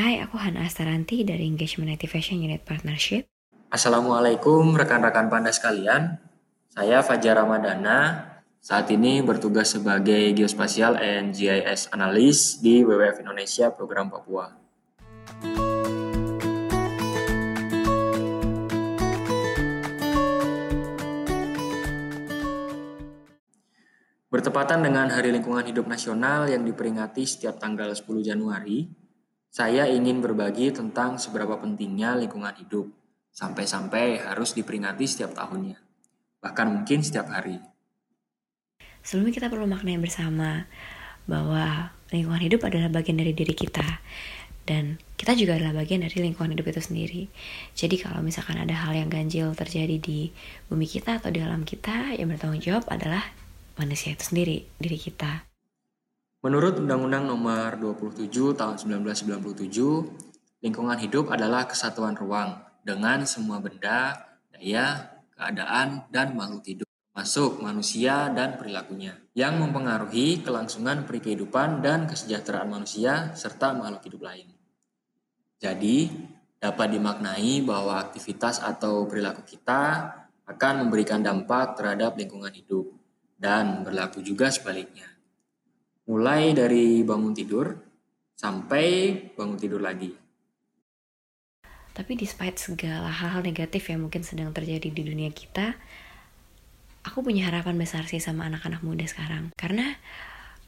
Hai, aku Hana Astaranti dari Engagement Activation Unit Partnership. Assalamualaikum rekan-rekan Panda sekalian. Saya Fajar Ramadana. Saat ini bertugas sebagai Geospatial and GIS Analyst di WWF Indonesia Program Papua. Bertepatan dengan Hari Lingkungan Hidup Nasional yang diperingati setiap tanggal 10 Januari, saya ingin berbagi tentang seberapa pentingnya lingkungan hidup, sampai-sampai harus diperingati setiap tahunnya, bahkan mungkin setiap hari. Sebelumnya kita perlu maknai bersama bahwa lingkungan hidup adalah bagian dari diri kita dan kita juga adalah bagian dari lingkungan hidup itu sendiri. Jadi kalau misalkan ada hal yang ganjil terjadi di bumi kita atau di alam kita, yang bertanggung jawab adalah manusia itu sendiri, diri kita. Menurut Undang-Undang Nomor 27 Tahun 1997, lingkungan hidup adalah kesatuan ruang dengan semua benda, daya, keadaan, dan makhluk hidup, masuk manusia dan perilakunya, yang mempengaruhi kelangsungan perikehidupan dan kesejahteraan manusia serta makhluk hidup lain. Jadi, dapat dimaknai bahwa aktivitas atau perilaku kita akan memberikan dampak terhadap lingkungan hidup, dan berlaku juga sebaliknya mulai dari bangun tidur sampai bangun tidur lagi. Tapi despite segala hal-hal negatif yang mungkin sedang terjadi di dunia kita, aku punya harapan besar sih sama anak-anak muda sekarang. Karena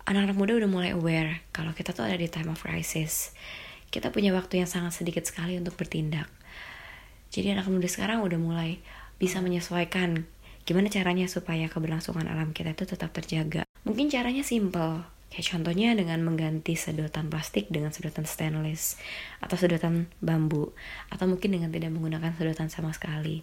anak-anak muda udah mulai aware kalau kita tuh ada di time of crisis. Kita punya waktu yang sangat sedikit sekali untuk bertindak. Jadi anak muda sekarang udah mulai bisa menyesuaikan gimana caranya supaya keberlangsungan alam kita itu tetap terjaga. Mungkin caranya simple, Kayak contohnya dengan mengganti sedotan plastik dengan sedotan stainless atau sedotan bambu atau mungkin dengan tidak menggunakan sedotan sama sekali.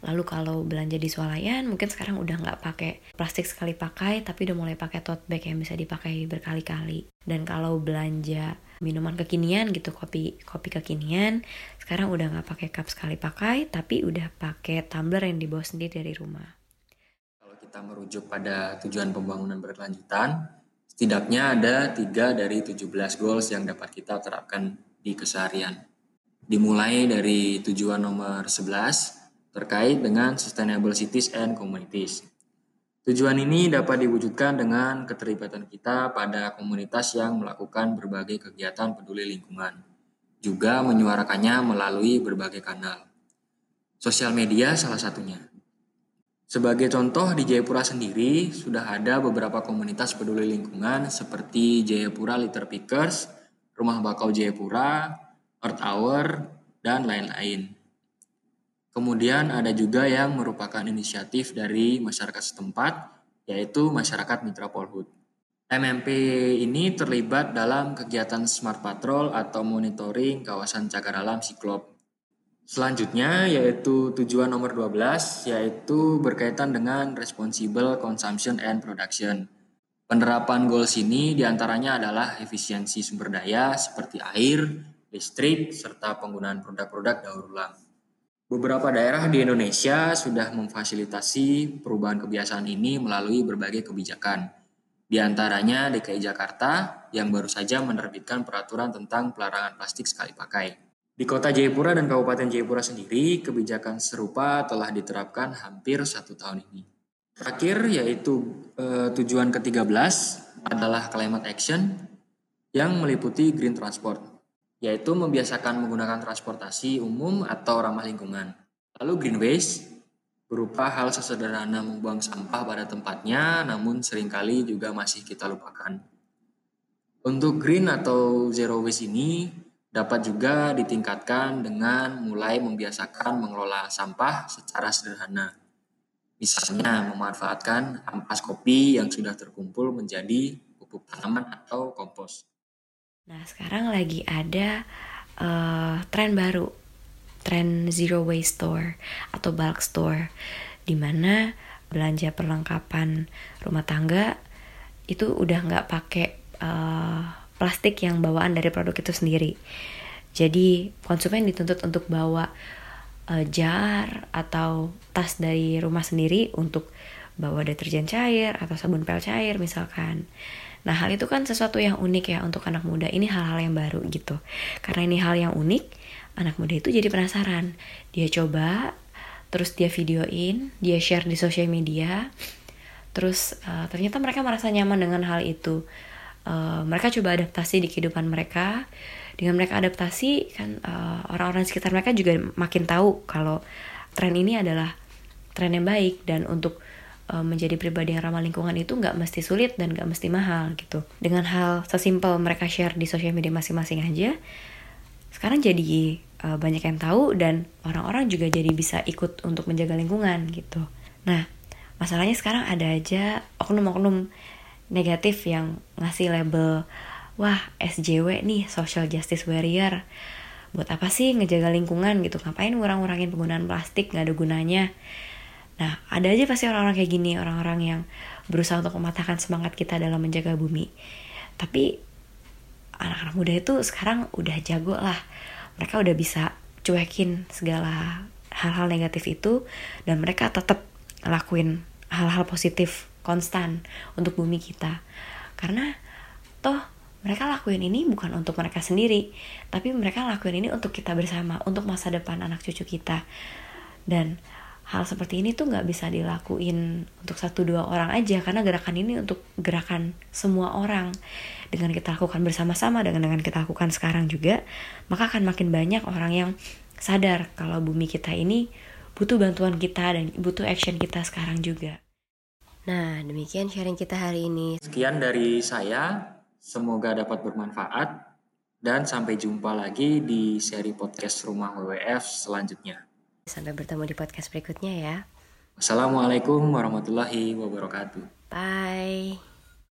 Lalu kalau belanja di swalayan mungkin sekarang udah nggak pakai plastik sekali pakai tapi udah mulai pakai tote bag yang bisa dipakai berkali-kali. Dan kalau belanja minuman kekinian gitu kopi kopi kekinian sekarang udah nggak pakai cup sekali pakai tapi udah pakai tumbler yang dibawa sendiri dari rumah. Kalau kita merujuk pada tujuan pembangunan berkelanjutan, Setidaknya ada tiga dari 17 goals yang dapat kita terapkan di keseharian. Dimulai dari tujuan nomor 11 terkait dengan Sustainable Cities and Communities. Tujuan ini dapat diwujudkan dengan keterlibatan kita pada komunitas yang melakukan berbagai kegiatan peduli lingkungan, juga menyuarakannya melalui berbagai kanal. Sosial media salah satunya. Sebagai contoh di Jayapura sendiri sudah ada beberapa komunitas peduli lingkungan seperti Jayapura Litter Pickers, Rumah Bakau Jayapura, Earth Hour, dan lain-lain. Kemudian ada juga yang merupakan inisiatif dari masyarakat setempat, yaitu masyarakat Mitra Polhut. MMP ini terlibat dalam kegiatan Smart Patrol atau monitoring kawasan cagar alam Siklop Selanjutnya yaitu tujuan nomor 12 yaitu berkaitan dengan responsible consumption and production. Penerapan goals ini di antaranya adalah efisiensi sumber daya seperti air, listrik, serta penggunaan produk-produk daur ulang. Beberapa daerah di Indonesia sudah memfasilitasi perubahan kebiasaan ini melalui berbagai kebijakan. Di antaranya DKI Jakarta yang baru saja menerbitkan peraturan tentang pelarangan plastik sekali pakai. Di kota Jayapura dan Kabupaten Jayapura sendiri, kebijakan serupa telah diterapkan hampir satu tahun ini. Terakhir yaitu eh, tujuan ke-13 adalah climate action yang meliputi green transport, yaitu membiasakan menggunakan transportasi umum atau ramah lingkungan. Lalu green waste berupa hal sesederhana membuang sampah pada tempatnya, namun sering kali juga masih kita lupakan. Untuk green atau zero waste ini dapat juga ditingkatkan dengan mulai membiasakan mengelola sampah secara sederhana. Misalnya memanfaatkan ampas kopi yang sudah terkumpul menjadi pupuk tanaman atau kompos. Nah sekarang lagi ada uh, tren baru, tren zero waste store atau bulk store, di mana belanja perlengkapan rumah tangga itu udah nggak pakai uh, plastik yang bawaan dari produk itu sendiri. Jadi konsumen dituntut untuk bawa uh, jar atau tas dari rumah sendiri untuk bawa deterjen cair atau sabun pel cair misalkan. Nah, hal itu kan sesuatu yang unik ya untuk anak muda. Ini hal-hal yang baru gitu. Karena ini hal yang unik, anak muda itu jadi penasaran. Dia coba, terus dia videoin, dia share di sosial media. Terus uh, ternyata mereka merasa nyaman dengan hal itu. Uh, mereka coba adaptasi di kehidupan mereka. Dengan mereka adaptasi, kan uh, orang-orang sekitar mereka juga makin tahu kalau tren ini adalah tren yang baik dan untuk uh, menjadi pribadi yang ramah lingkungan itu nggak mesti sulit dan nggak mesti mahal gitu. Dengan hal sesimpel mereka share di sosial media masing-masing aja, sekarang jadi uh, banyak yang tahu dan orang-orang juga jadi bisa ikut untuk menjaga lingkungan gitu. Nah, masalahnya sekarang ada aja oknum-oknum negatif yang ngasih label wah SJW nih social justice warrior buat apa sih ngejaga lingkungan gitu ngapain ngurang-ngurangin penggunaan plastik nggak ada gunanya Nah, ada aja pasti orang-orang kayak gini, orang-orang yang berusaha untuk mematahkan semangat kita dalam menjaga bumi. Tapi anak-anak muda itu sekarang udah jago lah. Mereka udah bisa cuekin segala hal-hal negatif itu dan mereka tetap lakuin hal-hal positif konstan untuk bumi kita. Karena toh mereka lakuin ini bukan untuk mereka sendiri, tapi mereka lakuin ini untuk kita bersama, untuk masa depan anak cucu kita. Dan hal seperti ini tuh nggak bisa dilakuin untuk satu dua orang aja karena gerakan ini untuk gerakan semua orang dengan kita lakukan bersama-sama dengan dengan kita lakukan sekarang juga maka akan makin banyak orang yang sadar kalau bumi kita ini butuh bantuan kita dan butuh action kita sekarang juga. Nah, demikian sharing kita hari ini. Sekian dari saya, semoga dapat bermanfaat dan sampai jumpa lagi di seri podcast Rumah WWF selanjutnya. Sampai bertemu di podcast berikutnya ya. Assalamualaikum warahmatullahi wabarakatuh. Bye.